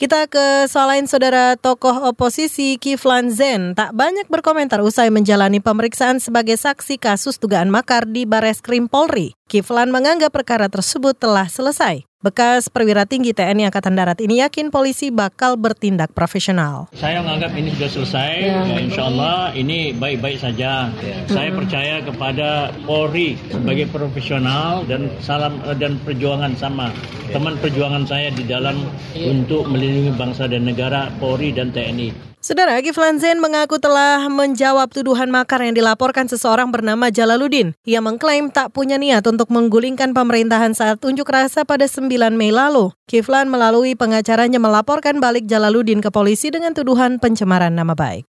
Kita ke soal lain saudara tokoh oposisi Kiflan Zen tak banyak berkomentar usai menjalani pemeriksaan sebagai saksi kasus dugaan makar di Bares Krim Polri. Kiflan menganggap perkara tersebut telah selesai. Bekas perwira tinggi TNI Angkatan Darat ini yakin polisi bakal bertindak profesional. Saya menganggap ini sudah selesai, ya. ya insya Allah ini baik-baik saja. Ya. Saya percaya kepada Polri sebagai profesional dan salam eh, dan perjuangan sama teman perjuangan saya di dalam ya. untuk melindungi bangsa dan negara Polri dan TNI. Saudara Kiflan Zain mengaku telah menjawab tuduhan makar yang dilaporkan seseorang bernama Jalaluddin. Ia mengklaim tak punya niat untuk menggulingkan pemerintahan saat unjuk rasa pada 9 Mei lalu. Kiflan melalui pengacaranya melaporkan balik Jalaluddin ke polisi dengan tuduhan pencemaran nama baik.